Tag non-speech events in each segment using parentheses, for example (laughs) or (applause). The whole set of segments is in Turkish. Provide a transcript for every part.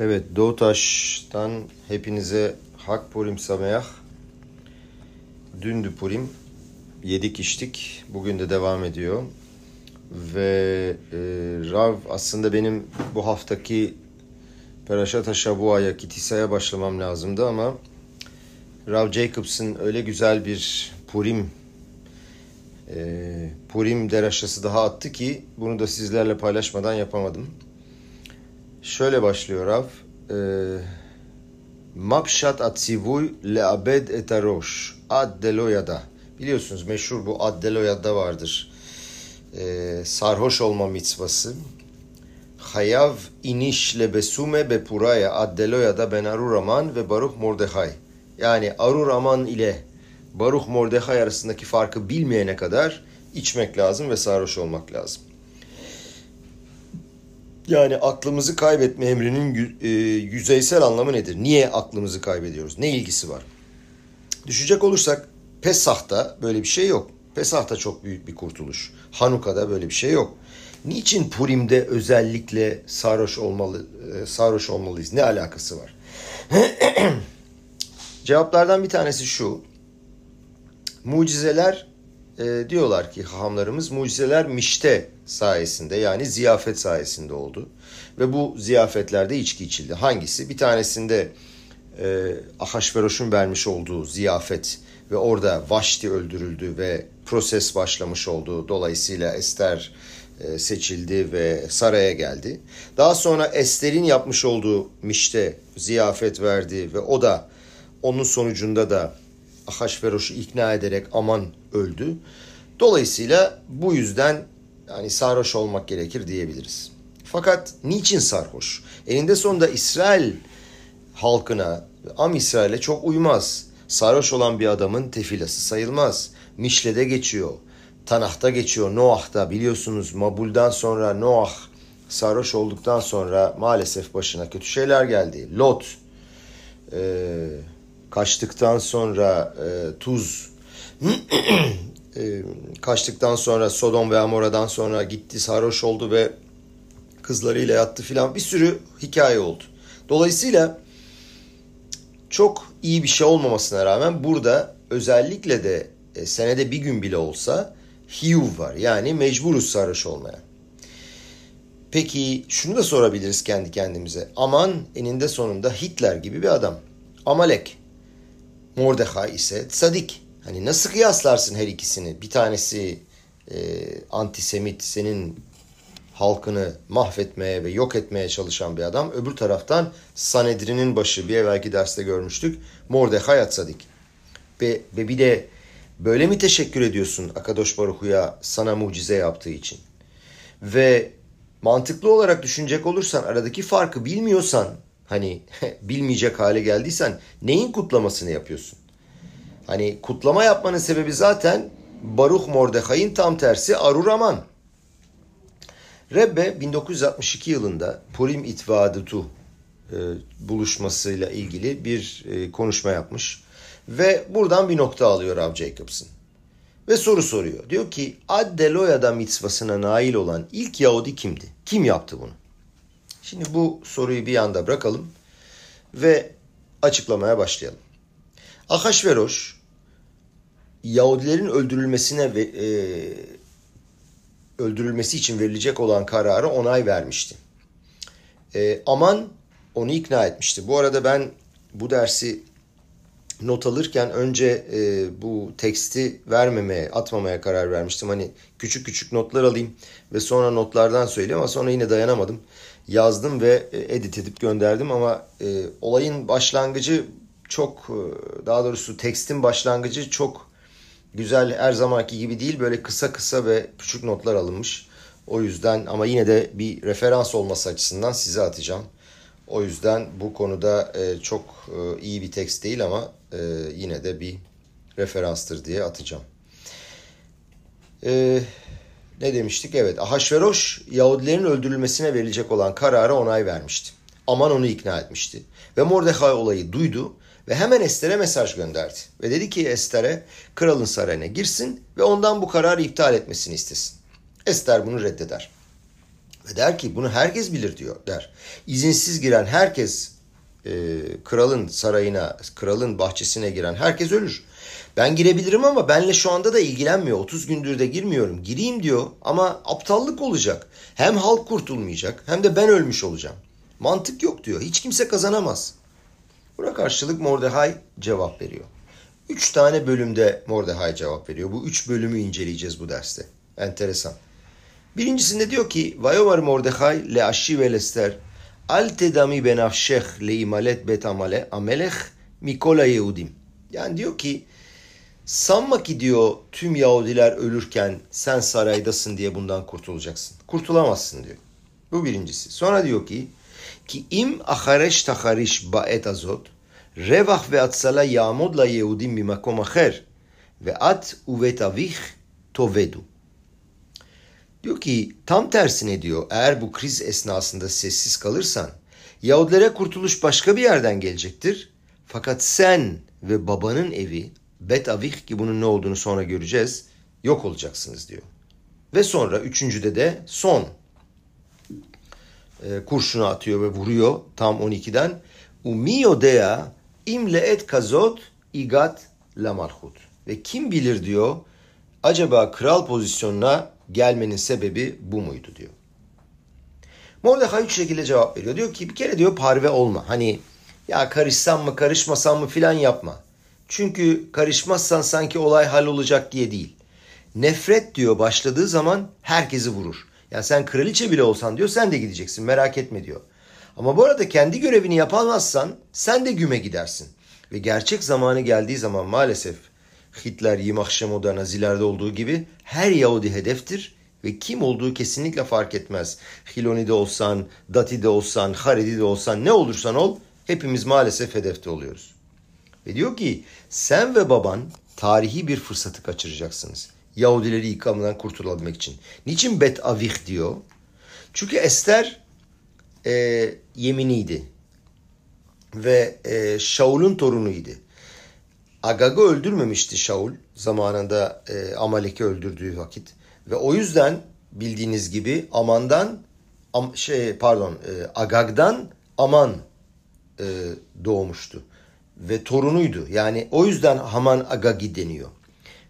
Evet Doğutaş'tan hepinize Hak Purim Sameях. Dündü Purim. Yedik içtik. Bugün de devam ediyor. Ve e, Rav aslında benim bu haftaki Perashat Haşabua'ya Kitisa'ya başlamam lazımdı ama Rav Jacobs'ın öyle güzel bir Purim e, Purim deraşası daha attı ki bunu da sizlerle paylaşmadan yapamadım. Şöyle başlıyor Rav. E, Mapşat atzivuy leabed etaroş ad deloyada. Biliyorsunuz meşhur bu ad deloyada vardır. E, sarhoş olma mitzvası. Hayav iniş lebesume bepuraya ad deloyada ben Aruraman ve Baruch Mordechai. Yani Aruraman ile Baruch Mordechai arasındaki farkı bilmeyene kadar içmek lazım ve sarhoş olmak lazım. Yani aklımızı kaybetme emrinin e, yüzeysel anlamı nedir? Niye aklımızı kaybediyoruz? Ne ilgisi var? Düşecek olursak Pesah'ta böyle bir şey yok. Pesah'ta çok büyük bir kurtuluş. Hanuka'da böyle bir şey yok. Niçin Purim'de özellikle sarhoş olmalı e, sarhoş olmalıyız? Ne alakası var? (clears throat) Cevaplardan bir tanesi şu. Mucizeler e, diyorlar ki hahamlarımız mucizeler mişte sayesinde yani ziyafet sayesinde oldu. Ve bu ziyafetlerde içki içildi. Hangisi? Bir tanesinde e, Ahasveroş'un vermiş olduğu ziyafet ve orada Vaşti öldürüldü ve proses başlamış oldu. Dolayısıyla Ester e, seçildi ve saraya geldi. Daha sonra Ester'in yapmış olduğu mişte ziyafet verdi ve o da onun sonucunda da Ahasveroş'u ikna ederek aman öldü. Dolayısıyla bu yüzden yani sarhoş olmak gerekir diyebiliriz. Fakat niçin sarhoş? Elinde sonunda İsrail halkına, Am İsrail'e çok uymaz. Sarhoş olan bir adamın tefilası sayılmaz. Mişle'de geçiyor. Tanah'ta geçiyor. Noah'ta biliyorsunuz Mabul'dan sonra Noah sarhoş olduktan sonra maalesef başına kötü şeyler geldi. Lot e, kaçtıktan sonra e, Tuz (clears throat) e, kaçtıktan sonra Sodom ve Amora'dan sonra gitti sarhoş oldu ve kızlarıyla yattı filan bir sürü hikaye oldu. Dolayısıyla çok iyi bir şey olmamasına rağmen burada özellikle de e, senede bir gün bile olsa hiyuv var. Yani mecburuz sarhoş olmaya. Peki şunu da sorabiliriz kendi kendimize. Aman eninde sonunda Hitler gibi bir adam. Amalek. Mordechai ise sadik. Hani nasıl kıyaslarsın her ikisini? Bir tanesi e, antisemit, senin halkını mahvetmeye ve yok etmeye çalışan bir adam. Öbür taraftan Sanedrin'in başı bir evvelki derste görmüştük. Mordechai Atsadik. Ve, ve bir de böyle mi teşekkür ediyorsun Akadosh Baruhu'ya sana mucize yaptığı için? Ve mantıklı olarak düşünecek olursan aradaki farkı bilmiyorsan hani (laughs) bilmeyecek hale geldiysen neyin kutlamasını yapıyorsun? Hani kutlama yapmanın sebebi zaten Baruch Mordechai'nin tam tersi Aruraman. Rebbe 1962 yılında Purim İtvadıtu e, buluşmasıyla ilgili bir e, konuşma yapmış. Ve buradan bir nokta alıyor Rav Jacobson. Ve soru soruyor. Diyor ki Addeloya'da mitzvasına nail olan ilk Yahudi kimdi? Kim yaptı bunu? Şimdi bu soruyu bir yanda bırakalım ve açıklamaya başlayalım. Ahasveroş Yahudilerin öldürülmesine ve e, öldürülmesi için verilecek olan kararı onay vermişti. E, Aman onu ikna etmişti. Bu arada ben bu dersi not alırken önce e, bu teksti vermemeye, atmamaya karar vermiştim. Hani küçük küçük notlar alayım ve sonra notlardan söyleyeyim ama sonra yine dayanamadım. Yazdım ve e, edit edip gönderdim ama e, olayın başlangıcı çok, e, daha doğrusu tekstin başlangıcı çok güzel her zamanki gibi değil. Böyle kısa kısa ve küçük notlar alınmış. O yüzden ama yine de bir referans olması açısından size atacağım. O yüzden bu konuda e, çok e, iyi bir tekst değil ama e, yine de bir referanstır diye atacağım. E, ne demiştik? Evet Ahasveroş Yahudilerin öldürülmesine verilecek olan karara onay vermişti. Aman onu ikna etmişti. Ve Mordechai olayı duydu ve hemen Ester'e mesaj gönderdi. Ve dedi ki Ester'e kralın sarayına girsin ve ondan bu kararı iptal etmesini istesin. Ester bunu reddeder. Ve der ki bunu herkes bilir diyor der. İzinsiz giren herkes e, kralın sarayına, kralın bahçesine giren herkes ölür. Ben girebilirim ama benle şu anda da ilgilenmiyor. 30 gündür de girmiyorum. Gireyim diyor ama aptallık olacak. Hem halk kurtulmayacak hem de ben ölmüş olacağım. Mantık yok diyor. Hiç kimse kazanamaz. Buna karşılık Mordecai cevap veriyor. Üç tane bölümde Mordecai cevap veriyor. Bu üç bölümü inceleyeceğiz bu derste. Enteresan. Birincisinde diyor ki Vayovar Mordecai le aşi ve lester al tedami benafşeh le imalet bet amale amelech mikola yehudim. Yani diyor ki sanma ki diyor tüm Yahudiler ölürken sen saraydasın diye bundan kurtulacaksın. Kurtulamazsın diyor. Bu birincisi. Sonra diyor ki ki im ahareş tahariş ba'et azot revach ve atsala yamod la yehudim bimakom aher ve at uvet avich tovedu. Diyor ki tam tersine diyor eğer bu kriz esnasında sessiz kalırsan Yahudilere kurtuluş başka bir yerden gelecektir. Fakat sen ve babanın evi Bet Avih ki bunun ne olduğunu sonra göreceğiz yok olacaksınız diyor. Ve sonra üçüncüde de son e, kurşunu atıyor ve vuruyor tam 12'den. Umio dea imle et kazot igat la. Ve kim bilir diyor acaba kral pozisyonuna gelmenin sebebi bu muydu diyor. Mordecai üç şekilde cevap veriyor. Diyor ki bir kere diyor parve olma. Hani ya karışsam mı karışmasam mı filan yapma. Çünkü karışmazsan sanki olay hal olacak diye değil. Nefret diyor başladığı zaman herkesi vurur. Yani sen kraliçe bile olsan diyor sen de gideceksin merak etme diyor. Ama bu arada kendi görevini yapamazsan sen de güme gidersin. Ve gerçek zamanı geldiği zaman maalesef Hitler, Yimach Şemo'da, Nazilerde olduğu gibi her Yahudi hedeftir ve kim olduğu kesinlikle fark etmez. Hiloni de olsan, Dati de olsan, Haredi de olsan ne olursan ol hepimiz maalesef hedefte oluyoruz. Ve diyor ki sen ve baban tarihi bir fırsatı kaçıracaksınız. Yahudileri yıkamından kurtulabilmek için. Niçin Bet Avih diyor? Çünkü Ester e, yeminiydi. Ve e, Şaul'un torunuydu. Agag'ı öldürmemişti Şaul zamanında e, Amalek'i öldürdüğü vakit. Ve o yüzden bildiğiniz gibi Aman'dan am, şey pardon e, Agag'dan Aman e, doğmuştu. Ve torunuydu. Yani o yüzden Haman Agagi deniyor.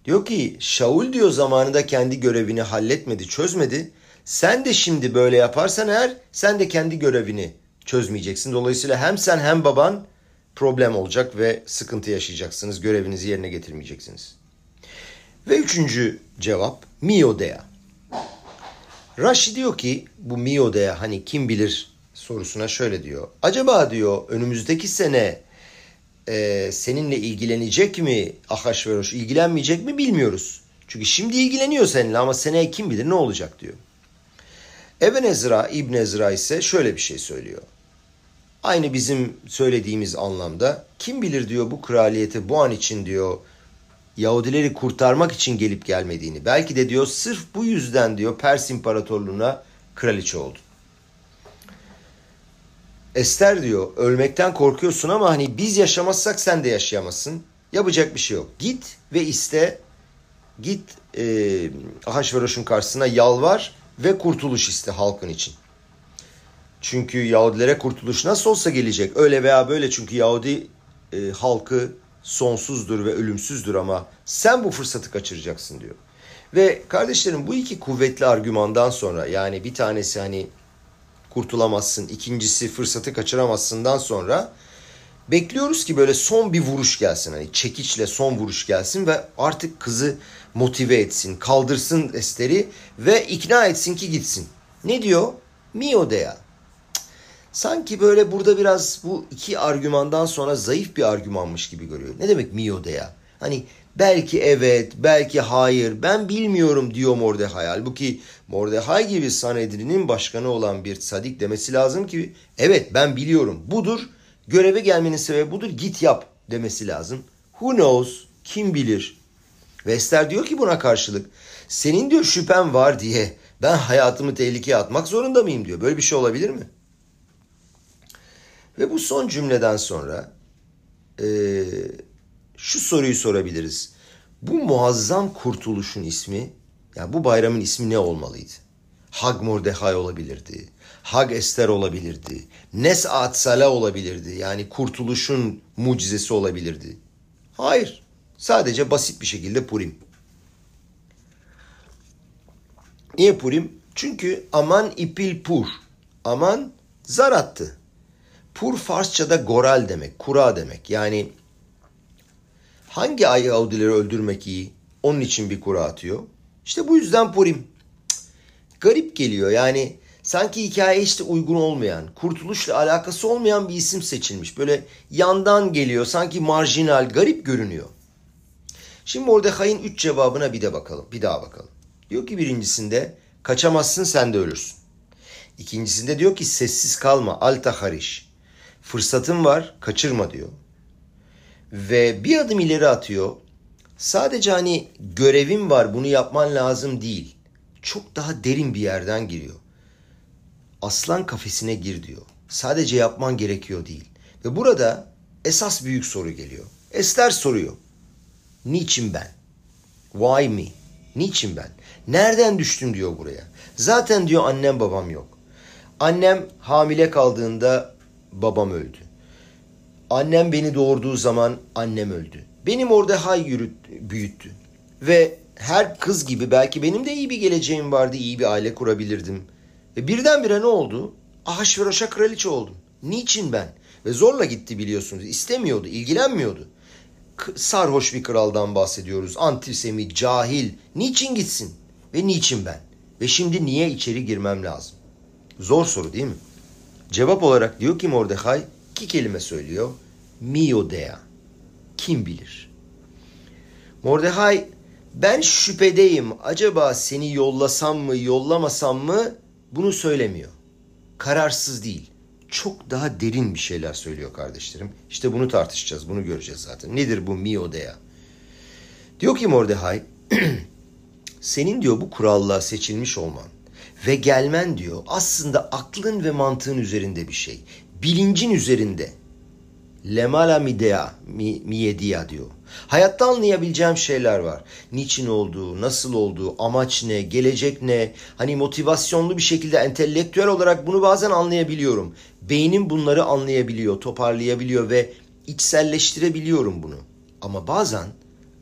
Diyor ki Şaul diyor zamanında kendi görevini halletmedi, çözmedi. Sen de şimdi böyle yaparsan eğer sen de kendi görevini çözmeyeceksin. Dolayısıyla hem sen hem baban problem olacak ve sıkıntı yaşayacaksınız. Görevinizi yerine getirmeyeceksiniz. Ve üçüncü cevap miodea. Rashi diyor ki bu miodea hani kim bilir sorusuna şöyle diyor. Acaba diyor önümüzdeki sene e, seninle ilgilenecek mi Ahasveroş ilgilenmeyecek mi bilmiyoruz. Çünkü şimdi ilgileniyor seninle ama seneye kim bilir ne olacak diyor. Eben Ezra, İbn Ezra ise şöyle bir şey söylüyor. Aynı bizim söylediğimiz anlamda kim bilir diyor bu kraliyete bu an için diyor Yahudileri kurtarmak için gelip gelmediğini. Belki de diyor sırf bu yüzden diyor Pers İmparatorluğu'na kraliçe oldu. Ester diyor ölmekten korkuyorsun ama hani biz yaşamazsak sen de yaşayamazsın. Yapacak bir şey yok. Git ve iste. Git e, Ahasveroş'un karşısına yalvar ve kurtuluş iste halkın için. Çünkü Yahudilere kurtuluş nasıl olsa gelecek. Öyle veya böyle çünkü Yahudi e, halkı sonsuzdur ve ölümsüzdür ama sen bu fırsatı kaçıracaksın diyor. Ve kardeşlerim bu iki kuvvetli argümandan sonra yani bir tanesi hani kurtulamazsın, ikincisi fırsatı kaçıramazsından sonra bekliyoruz ki böyle son bir vuruş gelsin. Hani çekiçle son vuruş gelsin ve artık kızı motive etsin, kaldırsın Ester'i ve ikna etsin ki gitsin. Ne diyor? Mio dea. Sanki böyle burada biraz bu iki argümandan sonra zayıf bir argümanmış gibi görüyor. Ne demek mio dea? Hani belki evet, belki hayır, ben bilmiyorum diyor Mordecai. Halbuki Mordecai gibi Sanedrin'in başkanı olan bir sadik demesi lazım ki evet ben biliyorum budur, göreve gelmenin sebebi budur, git yap demesi lazım. Who knows, kim bilir? Ve diyor ki buna karşılık senin diyor şüphen var diye ben hayatımı tehlikeye atmak zorunda mıyım diyor. Böyle bir şey olabilir mi? Ve bu son cümleden sonra e, şu soruyu sorabiliriz. Bu muazzam kurtuluşun ismi, yani bu bayramın ismi ne olmalıydı? Hag Mordehay olabilirdi. Hag Ester olabilirdi. Nes Atsala olabilirdi. Yani kurtuluşun mucizesi olabilirdi. Hayır. Sadece basit bir şekilde Purim. Niye Purim? Çünkü aman ipil pur. Aman zar attı. Pur Farsçada goral demek, kura demek. Yani hangi Yahudileri öldürmek iyi? Onun için bir kura atıyor. İşte bu yüzden Purim. Garip geliyor yani sanki hikaye işte uygun olmayan, kurtuluşla alakası olmayan bir isim seçilmiş. Böyle yandan geliyor, sanki marjinal, garip görünüyor. Şimdi Mordecai'nin üç cevabına bir de bakalım, bir daha bakalım. Diyor ki birincisinde kaçamazsın sen de ölürsün. İkincisinde diyor ki sessiz kalma, alta hariş. Fırsatın var, kaçırma diyor. Ve bir adım ileri atıyor. Sadece hani görevim var, bunu yapman lazım değil. Çok daha derin bir yerden giriyor aslan kafesine gir diyor. Sadece yapman gerekiyor değil. Ve burada esas büyük soru geliyor. Ester soruyor. Niçin ben? Why me? Niçin ben? Nereden düştüm diyor buraya. Zaten diyor annem babam yok. Annem hamile kaldığında babam öldü. Annem beni doğurduğu zaman annem öldü. Benim orada hay yürüt, büyüttü. Ve her kız gibi belki benim de iyi bir geleceğim vardı, iyi bir aile kurabilirdim. Ve birdenbire ne oldu? Ahasveroş'a kraliçe oldum. Niçin ben? Ve zorla gitti biliyorsunuz. İstemiyordu, ilgilenmiyordu. Sarhoş bir kraldan bahsediyoruz. Antisemi, cahil. Niçin gitsin? Ve niçin ben? Ve şimdi niye içeri girmem lazım? Zor soru değil mi? Cevap olarak diyor ki Mordecai iki kelime söylüyor. Mio dea. Kim bilir? Mordecai ben şüphedeyim. Acaba seni yollasam mı, yollamasam mı bunu söylemiyor. Kararsız değil. Çok daha derin bir şeyler söylüyor kardeşlerim. İşte bunu tartışacağız, bunu göreceğiz zaten. Nedir bu miodea? Diyor ki Mordecai, (clears throat) senin diyor bu kurallığa seçilmiş olman ve gelmen diyor aslında aklın ve mantığın üzerinde bir şey. Bilincin üzerinde. Lemala midea, mi, miyedia diyor. Hayatta anlayabileceğim şeyler var. Niçin olduğu, nasıl olduğu, amaç ne, gelecek ne. Hani motivasyonlu bir şekilde entelektüel olarak bunu bazen anlayabiliyorum. Beynim bunları anlayabiliyor, toparlayabiliyor ve içselleştirebiliyorum bunu. Ama bazen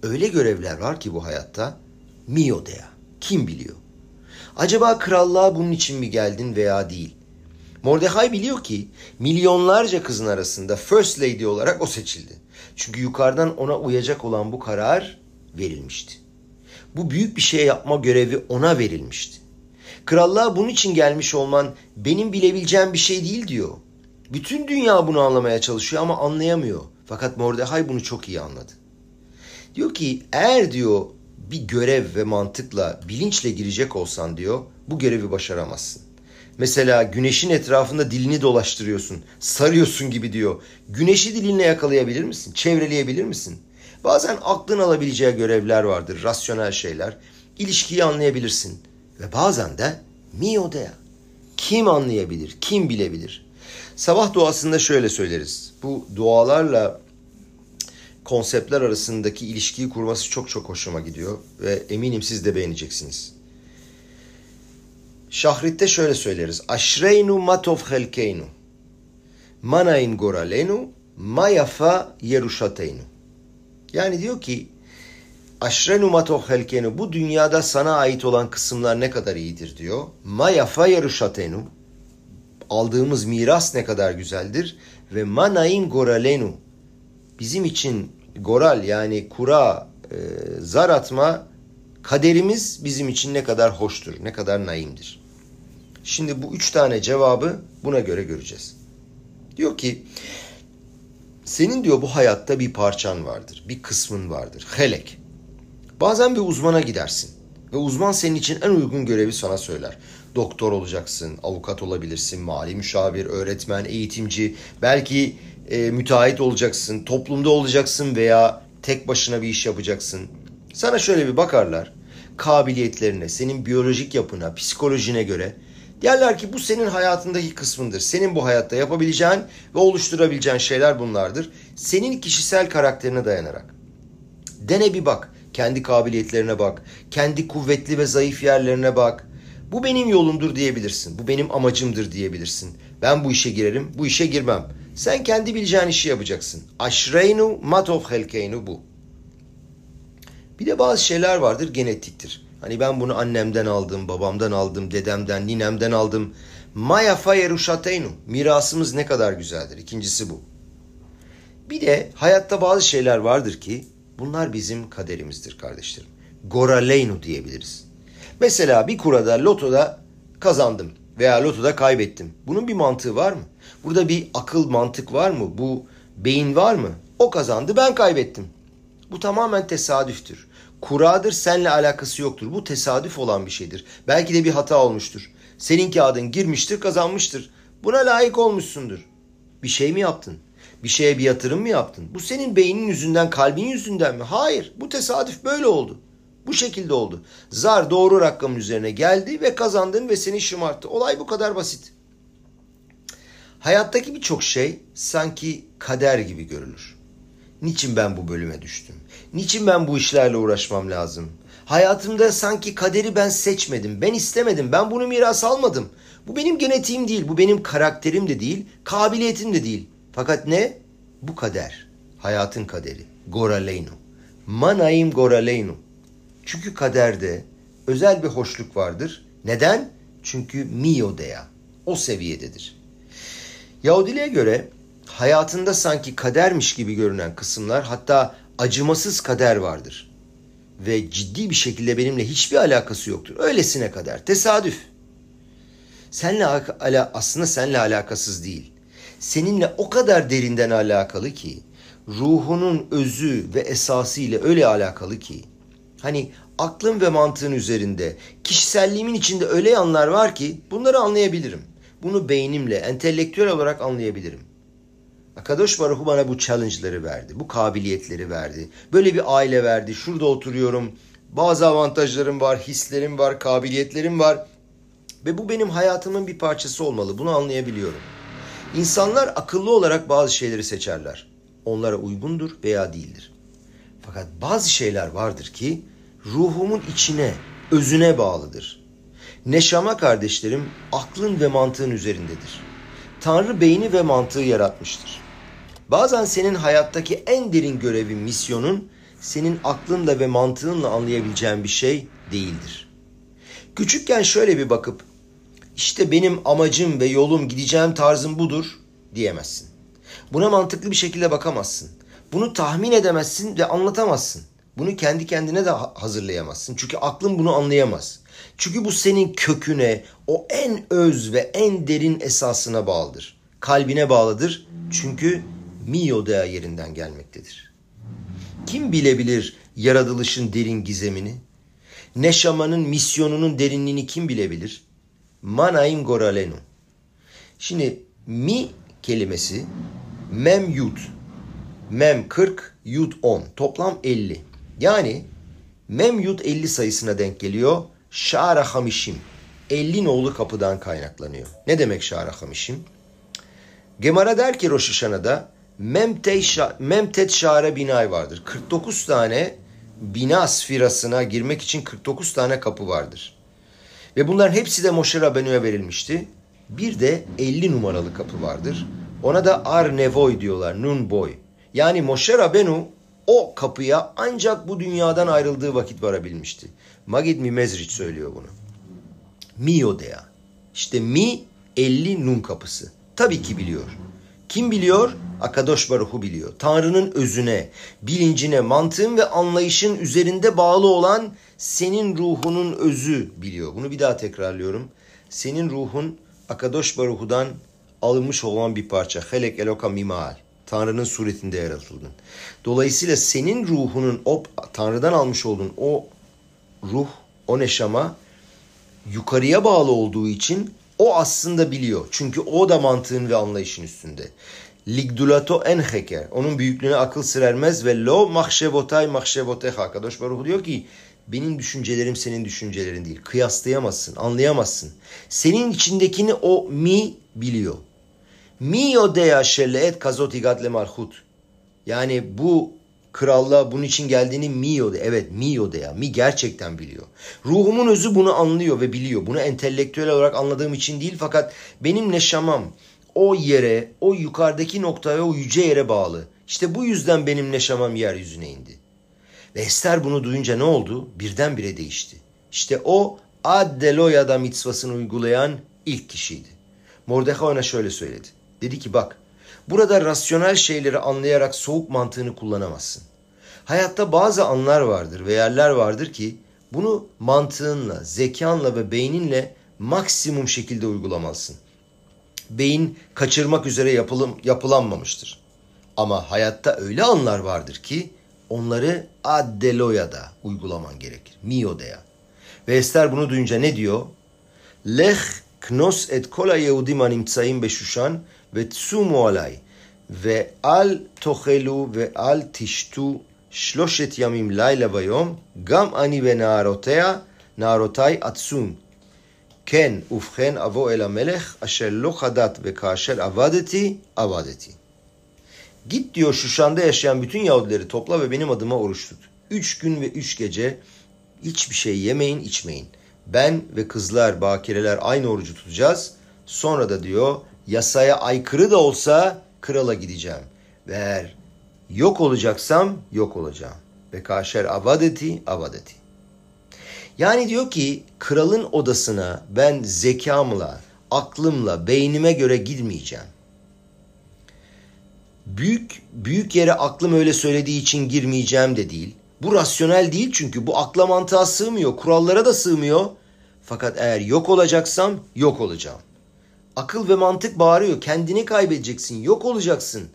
öyle görevler var ki bu hayatta miodea. Kim biliyor? Acaba krallığa bunun için mi geldin veya değil? Mordecai biliyor ki milyonlarca kızın arasında First Lady olarak o seçildi. Çünkü yukarıdan ona uyacak olan bu karar verilmişti. Bu büyük bir şey yapma görevi ona verilmişti. Krallığa bunun için gelmiş olman benim bilebileceğim bir şey değil diyor. Bütün dünya bunu anlamaya çalışıyor ama anlayamıyor. Fakat Mordecai bunu çok iyi anladı. Diyor ki eğer diyor bir görev ve mantıkla, bilinçle girecek olsan diyor bu görevi başaramazsın. Mesela güneşin etrafında dilini dolaştırıyorsun, sarıyorsun gibi diyor. Güneşi dilinle yakalayabilir misin? Çevreleyebilir misin? Bazen aklın alabileceği görevler vardır, rasyonel şeyler. İlişkiyi anlayabilirsin. Ve bazen de mio dea. Kim anlayabilir, kim bilebilir? Sabah duasında şöyle söyleriz. Bu dualarla konseptler arasındaki ilişkiyi kurması çok çok hoşuma gidiyor. Ve eminim siz de beğeneceksiniz. Şahrit'te şöyle söyleriz. Aşreynu matov helkeynu. Manain goralenu. Mayafa yeruşateynu. Yani diyor ki Aşrenu matov helkenu. Bu dünyada sana ait olan kısımlar ne kadar iyidir diyor. Mayafa yeruşateynu. Aldığımız miras ne kadar güzeldir. Ve manain goralenu. Bizim için goral yani kura, e, zar atma kaderimiz bizim için ne kadar hoştur, ne kadar naimdir. Şimdi bu üç tane cevabı buna göre göreceğiz. Diyor ki senin diyor bu hayatta bir parçan vardır, bir kısmın vardır. Helek. Bazen bir uzmana gidersin ve uzman senin için en uygun görevi sana söyler. Doktor olacaksın, avukat olabilirsin, mali müşavir, öğretmen, eğitimci, belki e, müteahhit olacaksın, toplumda olacaksın veya tek başına bir iş yapacaksın. Sana şöyle bir bakarlar, kabiliyetlerine, senin biyolojik yapına, psikolojine göre Derler ki bu senin hayatındaki kısmındır. Senin bu hayatta yapabileceğin ve oluşturabileceğin şeyler bunlardır. Senin kişisel karakterine dayanarak. Dene bir bak. Kendi kabiliyetlerine bak. Kendi kuvvetli ve zayıf yerlerine bak. Bu benim yolumdur diyebilirsin. Bu benim amacımdır diyebilirsin. Ben bu işe girerim, bu işe girmem. Sen kendi bileceğin işi yapacaksın. Aşreynu matov helkeynu bu. Bir de bazı şeyler vardır genetiktir. Hani ben bunu annemden aldım, babamdan aldım, dedemden, ninemden aldım. Maya fayeruşateynu. Mirasımız ne kadar güzeldir. İkincisi bu. Bir de hayatta bazı şeyler vardır ki bunlar bizim kaderimizdir kardeşlerim. Goraleynu diyebiliriz. Mesela bir kurada lotoda kazandım veya lotoda kaybettim. Bunun bir mantığı var mı? Burada bir akıl mantık var mı? Bu beyin var mı? O kazandı ben kaybettim. Bu tamamen tesadüftür. Kuradır senle alakası yoktur. Bu tesadüf olan bir şeydir. Belki de bir hata olmuştur. Senin kağıdın girmiştir kazanmıştır. Buna layık olmuşsundur. Bir şey mi yaptın? Bir şeye bir yatırım mı yaptın? Bu senin beynin yüzünden, kalbin yüzünden mi? Hayır. Bu tesadüf böyle oldu. Bu şekilde oldu. Zar doğru rakamın üzerine geldi ve kazandın ve seni şımarttı. Olay bu kadar basit. Hayattaki birçok şey sanki kader gibi görülür. Niçin ben bu bölüme düştüm? Niçin ben bu işlerle uğraşmam lazım? Hayatımda sanki kaderi ben seçmedim, ben istemedim, ben bunu miras almadım. Bu benim genetiğim değil, bu benim karakterim de değil, kabiliyetim de değil. Fakat ne? Bu kader. Hayatın kaderi. Goraleynu. Manayim goraleynu. Çünkü kaderde özel bir hoşluk vardır. Neden? Çünkü miyodea. O seviyededir. Yahudiliğe göre hayatında sanki kadermiş gibi görünen kısımlar hatta acımasız kader vardır. Ve ciddi bir şekilde benimle hiçbir alakası yoktur. Öylesine kader. Tesadüf. Senle ala, aslında seninle alakasız değil. Seninle o kadar derinden alakalı ki ruhunun özü ve esası ile öyle alakalı ki hani aklın ve mantığın üzerinde kişiselliğimin içinde öyle yanlar var ki bunları anlayabilirim. Bunu beynimle, entelektüel olarak anlayabilirim. Akadosh Baruhu bana bu challenge'ları verdi. Bu kabiliyetleri verdi. Böyle bir aile verdi. Şurada oturuyorum. Bazı avantajlarım var, hislerim var, kabiliyetlerim var. Ve bu benim hayatımın bir parçası olmalı. Bunu anlayabiliyorum. İnsanlar akıllı olarak bazı şeyleri seçerler. Onlara uygundur veya değildir. Fakat bazı şeyler vardır ki ruhumun içine, özüne bağlıdır. Neşama kardeşlerim aklın ve mantığın üzerindedir. Tanrı beyni ve mantığı yaratmıştır. Bazen senin hayattaki en derin görevin, misyonun senin aklınla ve mantığınla anlayabileceğin bir şey değildir. Küçükken şöyle bir bakıp işte benim amacım ve yolum gideceğim tarzım budur diyemezsin. Buna mantıklı bir şekilde bakamazsın. Bunu tahmin edemezsin ve anlatamazsın. Bunu kendi kendine de hazırlayamazsın. Çünkü aklın bunu anlayamaz. Çünkü bu senin köküne, o en öz ve en derin esasına bağlıdır. Kalbine bağlıdır. Çünkü miyodea yerinden gelmektedir. Kim bilebilir yaratılışın derin gizemini? Neşamanın misyonunun derinliğini kim bilebilir? Manaim goralenu. Şimdi mi kelimesi mem yud. Mem 40, yud 10. Toplam 50. Yani mem yud 50 sayısına denk geliyor. Şara hamişim. 50 nolu kapıdan kaynaklanıyor. Ne demek şara hamişim? Gemara der ki Rosh Hashanah'da Memtet şare binay vardır. 49 tane bina sfirasına girmek için 49 tane kapı vardır. Ve bunların hepsi de Moshe Rabenu'ya verilmişti. Bir de 50 numaralı kapı vardır. Ona da Ar Nevoy diyorlar, Nun Boy. Yani Moshe Rabenu o kapıya ancak bu dünyadan ayrıldığı vakit varabilmişti. Magid Mimezriç söylüyor bunu. Miodea. İşte Mi 50 Nun kapısı. Tabii ki biliyor. Kim biliyor? Akadosh Baruhu biliyor. Tanrı'nın özüne, bilincine, mantığın ve anlayışın üzerinde bağlı olan senin ruhunun özü biliyor. Bunu bir daha tekrarlıyorum. Senin ruhun Akadosh Baruhu'dan alınmış olan bir parça. Helek eloka mimal. Tanrı'nın suretinde yaratıldın. Dolayısıyla senin ruhunun o Tanrı'dan almış olduğun o ruh, o neşama yukarıya bağlı olduğu için o aslında biliyor. Çünkü o da mantığın ve anlayışın üstünde. Ligdulato en heker. Onun büyüklüğüne akıl sırermez ve lo mahşebotay mahşeboteha. Kadosh Baruch diyor ki benim düşüncelerim senin düşüncelerin değil. Kıyaslayamazsın, anlayamazsın. Senin içindekini o mi biliyor. Mi yodea şelleet kazot igadle marhut. Yani bu krallığa bunun için geldiğini Mio de. Evet Mio de ya. Mi gerçekten biliyor. Ruhumun özü bunu anlıyor ve biliyor. Bunu entelektüel olarak anladığım için değil fakat benim neşamam o yere, o yukarıdaki noktaya, o yüce yere bağlı. İşte bu yüzden benim neşamam yeryüzüne indi. Ve Ester bunu duyunca ne oldu? Birdenbire değişti. İşte o Addeloya'da mitzvasını uygulayan ilk kişiydi. Mordechai ona şöyle söyledi. Dedi ki bak burada rasyonel şeyleri anlayarak soğuk mantığını kullanamazsın. Hayatta bazı anlar vardır ve yerler vardır ki bunu mantığınla, zekanla ve beyninle maksimum şekilde uygulamalısın. Beyin kaçırmak üzere yapılım, yapılanmamıştır. Ama hayatta öyle anlar vardır ki onları addeloya'da uygulaman gerekir. Mio'deya. Ve Ester bunu duyunca ne diyor? Lech knos et kol היהודים הנמצאים בשושן ותשומו עליי ואל תאכלו ואל תשתו שלושת ימים לילה ויום גם אני ונערותיה נערותיי עצום כן ובכן אבוא אל המלך אשר לא חדת וכאשר עבדתי עבדתי Git diyor Şuşan'da yaşayan bütün Yahudileri topla ve benim adıma oruç tut. Üç gün ve üç gece hiçbir şey yemeyin içmeyin. Ben ve kızlar, bakireler aynı orucu tutacağız. Sonra da diyor yasaya aykırı da olsa krala gideceğim. Ve eğer yok olacaksam yok olacağım. Ve kaşer avadeti avadeti. Yani diyor ki kralın odasına ben zekamla, aklımla, beynime göre gitmeyeceğim. Büyük büyük yere aklım öyle söylediği için girmeyeceğim de değil. Bu rasyonel değil çünkü bu akla mantığa sığmıyor, kurallara da sığmıyor. Fakat eğer yok olacaksam yok olacağım. Akıl ve mantık bağırıyor. Kendini kaybedeceksin, yok olacaksın.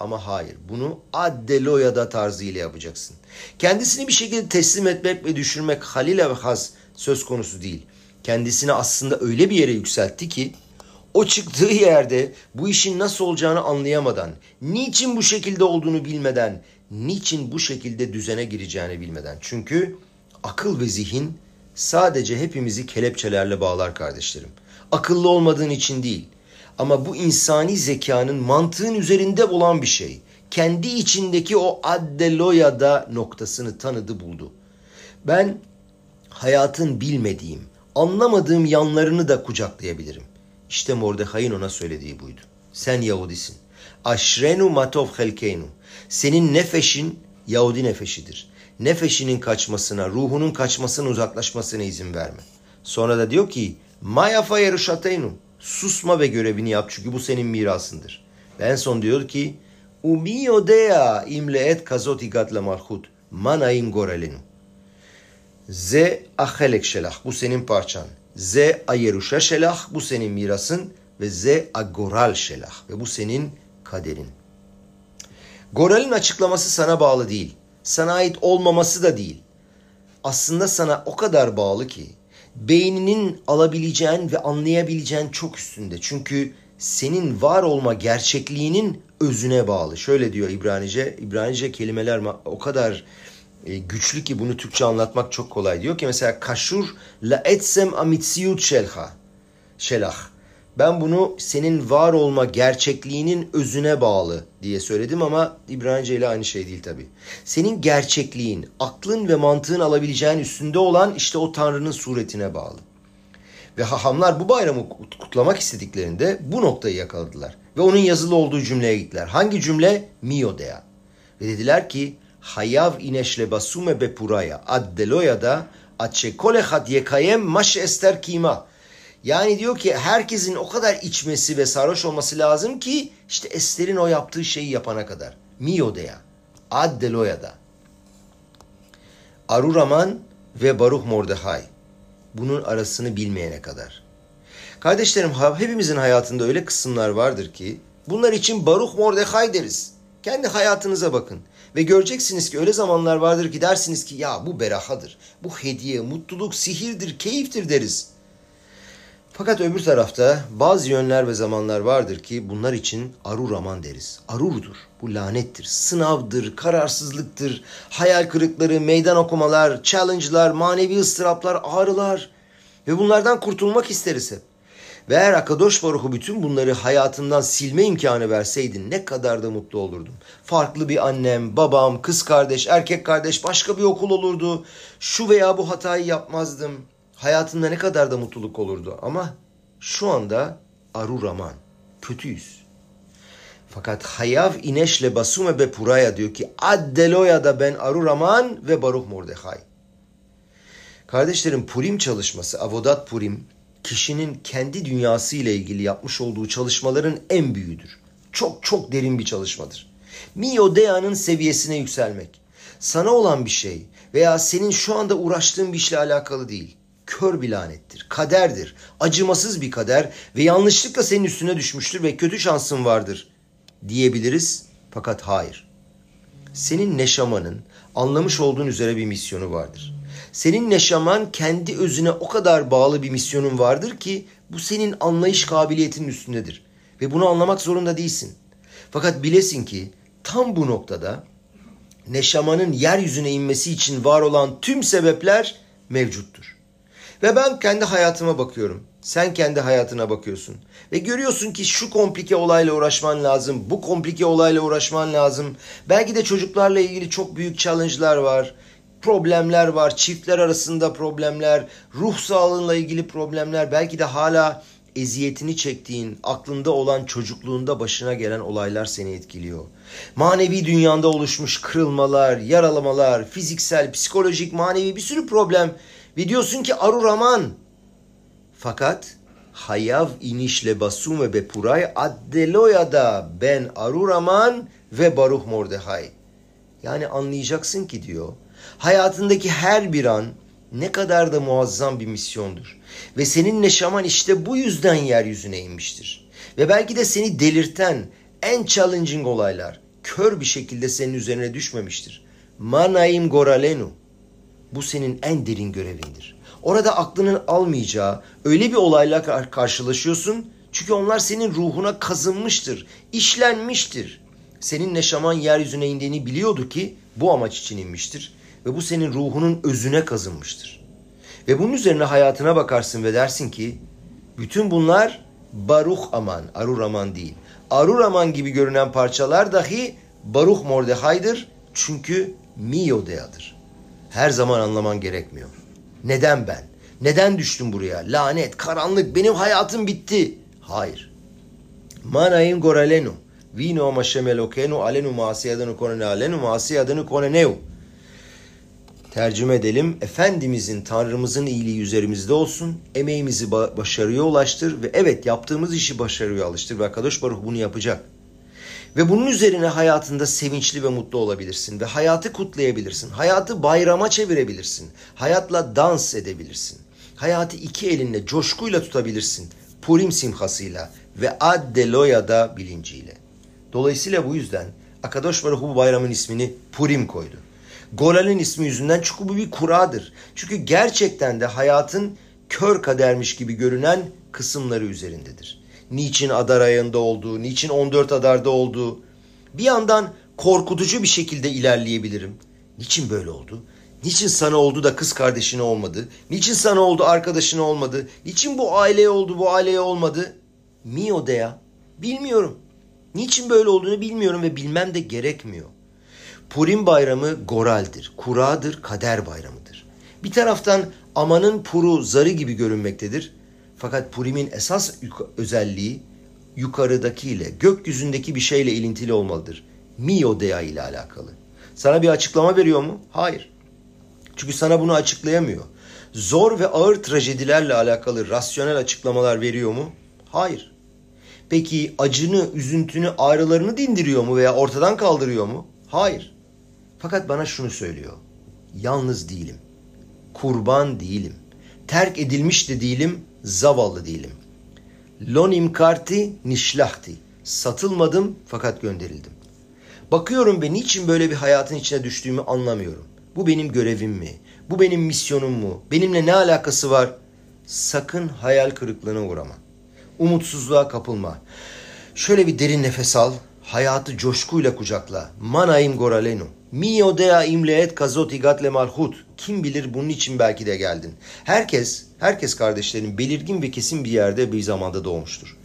Ama hayır, bunu addeloyada tarzıyla yapacaksın. Kendisini bir şekilde teslim etmek ve düşürmek halile ve has söz konusu değil. Kendisini aslında öyle bir yere yükseltti ki o çıktığı yerde bu işin nasıl olacağını anlayamadan, niçin bu şekilde olduğunu bilmeden, niçin bu şekilde düzene gireceğini bilmeden. Çünkü akıl ve zihin sadece hepimizi kelepçelerle bağlar kardeşlerim. Akıllı olmadığın için değil. Ama bu insani zekanın mantığın üzerinde olan bir şey. Kendi içindeki o addeloyada noktasını tanıdı buldu. Ben hayatın bilmediğim, anlamadığım yanlarını da kucaklayabilirim. İşte Mordechai'nin ona söylediği buydu. Sen Yahudisin. Aşrenu matov helkeynu. Senin nefeşin Yahudi nefeşidir. Nefeşinin kaçmasına, ruhunun kaçmasına, uzaklaşmasına izin verme. Sonra da diyor ki, Mayafa yeruşateynu. Susma ve görevini yap çünkü bu senin mirasındır. Ve en son diyor ki, Umi yodea im leet kazot igat malchut. Manaim gorelenu. Ze ahelek şelah. Bu senin parçan. Ze ayeruşa şelah. Bu senin mirasın. Ve ze agoral şelah. Ve bu senin kaderin. Goral'in açıklaması sana bağlı değil. Sana ait olmaması da değil. Aslında sana o kadar bağlı ki beyninin alabileceğin ve anlayabileceğin çok üstünde. Çünkü senin var olma gerçekliğinin özüne bağlı. Şöyle diyor İbranice. İbranice kelimeler o kadar e, güçlü ki bunu Türkçe anlatmak çok kolay. Diyor ki mesela kaşur la etsem amitsiyut şelha. Şelah. Ben bunu senin var olma gerçekliğinin özüne bağlı diye söyledim ama İbranice ile aynı şey değil tabi. Senin gerçekliğin, aklın ve mantığın alabileceğin üstünde olan işte o Tanrı'nın suretine bağlı. Ve hahamlar bu bayramı kutlamak istediklerinde bu noktayı yakaladılar. Ve onun yazılı olduğu cümleye gittiler. Hangi cümle? Miodea. Ve dediler ki Hayav ineşle basume bepuraya ad deloya da atçe kolehat yekayem maş ester kima. Yani diyor ki herkesin o kadar içmesi ve sarhoş olması lazım ki işte Ester'in o yaptığı şeyi yapana kadar. Miyo'da Ad Deloya'da. Aruraman ve Baruch Mordechai. Bunun arasını bilmeyene kadar. Kardeşlerim hepimizin hayatında öyle kısımlar vardır ki bunlar için Baruch Mordechai deriz. Kendi hayatınıza bakın. Ve göreceksiniz ki öyle zamanlar vardır ki dersiniz ki ya bu berahadır. Bu hediye, mutluluk, sihirdir, keyiftir deriz. Fakat öbür tarafta bazı yönler ve zamanlar vardır ki bunlar için arur aman deriz. Arurdur. Bu lanettir. Sınavdır, kararsızlıktır, hayal kırıkları, meydan okumalar, challenge'lar, manevi ıstıraplar, ağrılar. Ve bunlardan kurtulmak isteriz hep. Ve eğer Akadosh Baruch'u bütün bunları hayatından silme imkanı verseydin ne kadar da mutlu olurdum. Farklı bir annem, babam, kız kardeş, erkek kardeş, başka bir okul olurdu. Şu veya bu hatayı yapmazdım. Hayatımda ne kadar da mutluluk olurdu. Ama şu anda aruraman, kötüyüz. Fakat Hayav ineşle basume be puraya diyor ki addeloya da ben aruraman ve baruch mordechai. Kardeşlerim Purim çalışması, Avodat Purim kişinin kendi dünyası ile ilgili yapmış olduğu çalışmaların en büyüğüdür. Çok çok derin bir çalışmadır. Mio Dea'nın seviyesine yükselmek. Sana olan bir şey veya senin şu anda uğraştığın bir işle alakalı değil. Kör bir lanettir, kaderdir, acımasız bir kader ve yanlışlıkla senin üstüne düşmüştür ve kötü şansın vardır diyebiliriz. Fakat hayır. Senin neşamanın anlamış olduğun üzere bir misyonu vardır. Senin neşaman kendi özüne o kadar bağlı bir misyonun vardır ki bu senin anlayış kabiliyetinin üstündedir. Ve bunu anlamak zorunda değilsin. Fakat bilesin ki tam bu noktada neşamanın yeryüzüne inmesi için var olan tüm sebepler mevcuttur. Ve ben kendi hayatıma bakıyorum. Sen kendi hayatına bakıyorsun. Ve görüyorsun ki şu komplike olayla uğraşman lazım. Bu komplike olayla uğraşman lazım. Belki de çocuklarla ilgili çok büyük challenge'lar var problemler var. Çiftler arasında problemler, ruh sağlığıyla ilgili problemler, belki de hala eziyetini çektiğin, aklında olan çocukluğunda başına gelen olaylar seni etkiliyor. Manevi dünyanda oluşmuş kırılmalar, yaralamalar, fiziksel, psikolojik, manevi bir sürü problem. Ve diyorsun ki Aruraman. Fakat Hayav inişle basum ve bepuray addeloyada ben Aruraman ve Baruch Mordehay. Yani anlayacaksın ki diyor hayatındaki her bir an ne kadar da muazzam bir misyondur. Ve senin neşaman işte bu yüzden yeryüzüne inmiştir. Ve belki de seni delirten en challenging olaylar kör bir şekilde senin üzerine düşmemiştir. Manaim goralenu. Bu senin en derin görevindir. Orada aklının almayacağı öyle bir olayla karşılaşıyorsun çünkü onlar senin ruhuna kazınmıştır, işlenmiştir. Senin neşaman yeryüzüne indiğini biliyordu ki bu amaç için inmiştir ve bu senin ruhunun özüne kazınmıştır. Ve bunun üzerine hayatına bakarsın ve dersin ki bütün bunlar Baruch Aman, Arur Aman değil. Arur Aman gibi görünen parçalar dahi Baruch Mordechai'dir çünkü Miodea'dır. Her zaman anlaman gerekmiyor. Neden ben? Neden düştüm buraya? Lanet, karanlık, benim hayatım bitti. Hayır. Manayim goralenu. Vino maşem elokenu alenu masiyadını konene alenu masiyadını koneneu. Tercüme edelim. Efendimizin, Tanrımızın iyiliği üzerimizde olsun. Emeğimizi başarıya ulaştır ve evet yaptığımız işi başarıya alıştır ve Kadosh Baruch bunu yapacak. Ve bunun üzerine hayatında sevinçli ve mutlu olabilirsin ve hayatı kutlayabilirsin. Hayatı bayrama çevirebilirsin. Hayatla dans edebilirsin. Hayatı iki elinle coşkuyla tutabilirsin. Purim simhasıyla ve Addeloya'da bilinciyle. Dolayısıyla bu yüzden Akadosh Baruch bu bayramın ismini Purim koydu. Golal'in ismi yüzünden çünkü bu bir kuradır. Çünkü gerçekten de hayatın kör kadermiş gibi görünen kısımları üzerindedir. Niçin Adar ayında olduğu, niçin 14 Adar'da olduğu. Bir yandan korkutucu bir şekilde ilerleyebilirim. Niçin böyle oldu? Niçin sana oldu da kız kardeşine olmadı? Niçin sana oldu arkadaşına olmadı? Niçin bu aileye oldu bu aileye olmadı? Mio de ya. Bilmiyorum. Niçin böyle olduğunu bilmiyorum ve bilmem de gerekmiyor. Purim bayramı goraldir, kuradır, kader bayramıdır. Bir taraftan amanın puru zarı gibi görünmektedir. Fakat Purim'in esas özelliği yukarıdakiyle, gökyüzündeki bir şeyle ilintili olmalıdır. Mio Dea ile alakalı. Sana bir açıklama veriyor mu? Hayır. Çünkü sana bunu açıklayamıyor. Zor ve ağır trajedilerle alakalı rasyonel açıklamalar veriyor mu? Hayır. Peki acını, üzüntünü, ağrılarını dindiriyor mu veya ortadan kaldırıyor mu? Hayır. Fakat bana şunu söylüyor. Yalnız değilim. Kurban değilim. Terk edilmiş de değilim, zavallı değilim. Lonim karti nişlahti. Satılmadım fakat gönderildim. Bakıyorum ve niçin böyle bir hayatın içine düştüğümü anlamıyorum. Bu benim görevim mi? Bu benim misyonum mu? Benimle ne alakası var? Sakın hayal kırıklığına uğrama. Umutsuzluğa kapılma. Şöyle bir derin nefes al. Hayatı coşkuyla kucakla. Manaim goralenu. Mi yodea im leet kazot igat le malchut. Kim bilir bunun için belki de geldin. Herkes, herkes kardeşlerin belirgin ve kesin bir yerde bir zamanda doğmuştur.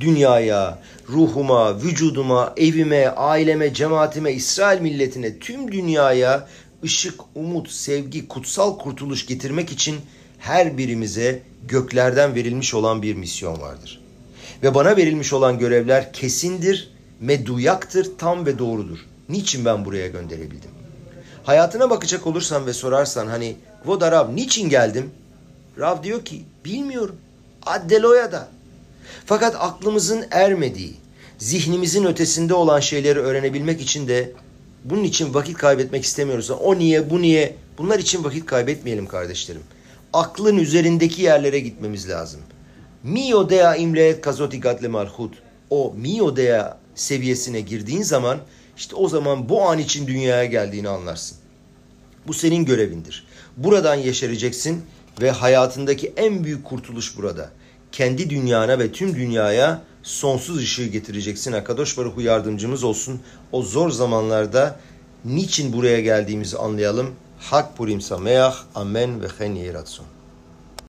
Dünyaya, ruhuma, vücuduma, evime, aileme, cemaatime, İsrail milletine, tüm dünyaya ışık, umut, sevgi, kutsal kurtuluş getirmek için her birimize göklerden verilmiş olan bir misyon vardır. Ve bana verilmiş olan görevler kesindir, meduyaktır, tam ve doğrudur. Niçin ben buraya gönderebildim? Hayatına bakacak olursan ve sorarsan hani Voda Rav niçin geldim? Rav diyor ki bilmiyorum. Addeloya'da. Fakat aklımızın ermediği, zihnimizin ötesinde olan şeyleri öğrenebilmek için de bunun için vakit kaybetmek istemiyoruz. O niye, bu niye? Bunlar için vakit kaybetmeyelim kardeşlerim. Aklın üzerindeki yerlere gitmemiz lazım. Mio dea imleet kazoti gadle malhut. O mio dea seviyesine girdiğin zaman işte o zaman bu an için dünyaya geldiğini anlarsın. Bu senin görevindir. Buradan yeşereceksin ve hayatındaki en büyük kurtuluş burada. Kendi dünyana ve tüm dünyaya sonsuz ışığı getireceksin. Akadosh Baruhu yardımcımız olsun. O zor zamanlarda niçin buraya geldiğimizi anlayalım. Hak Purim Sameach. Amen ve Chen Yeratson.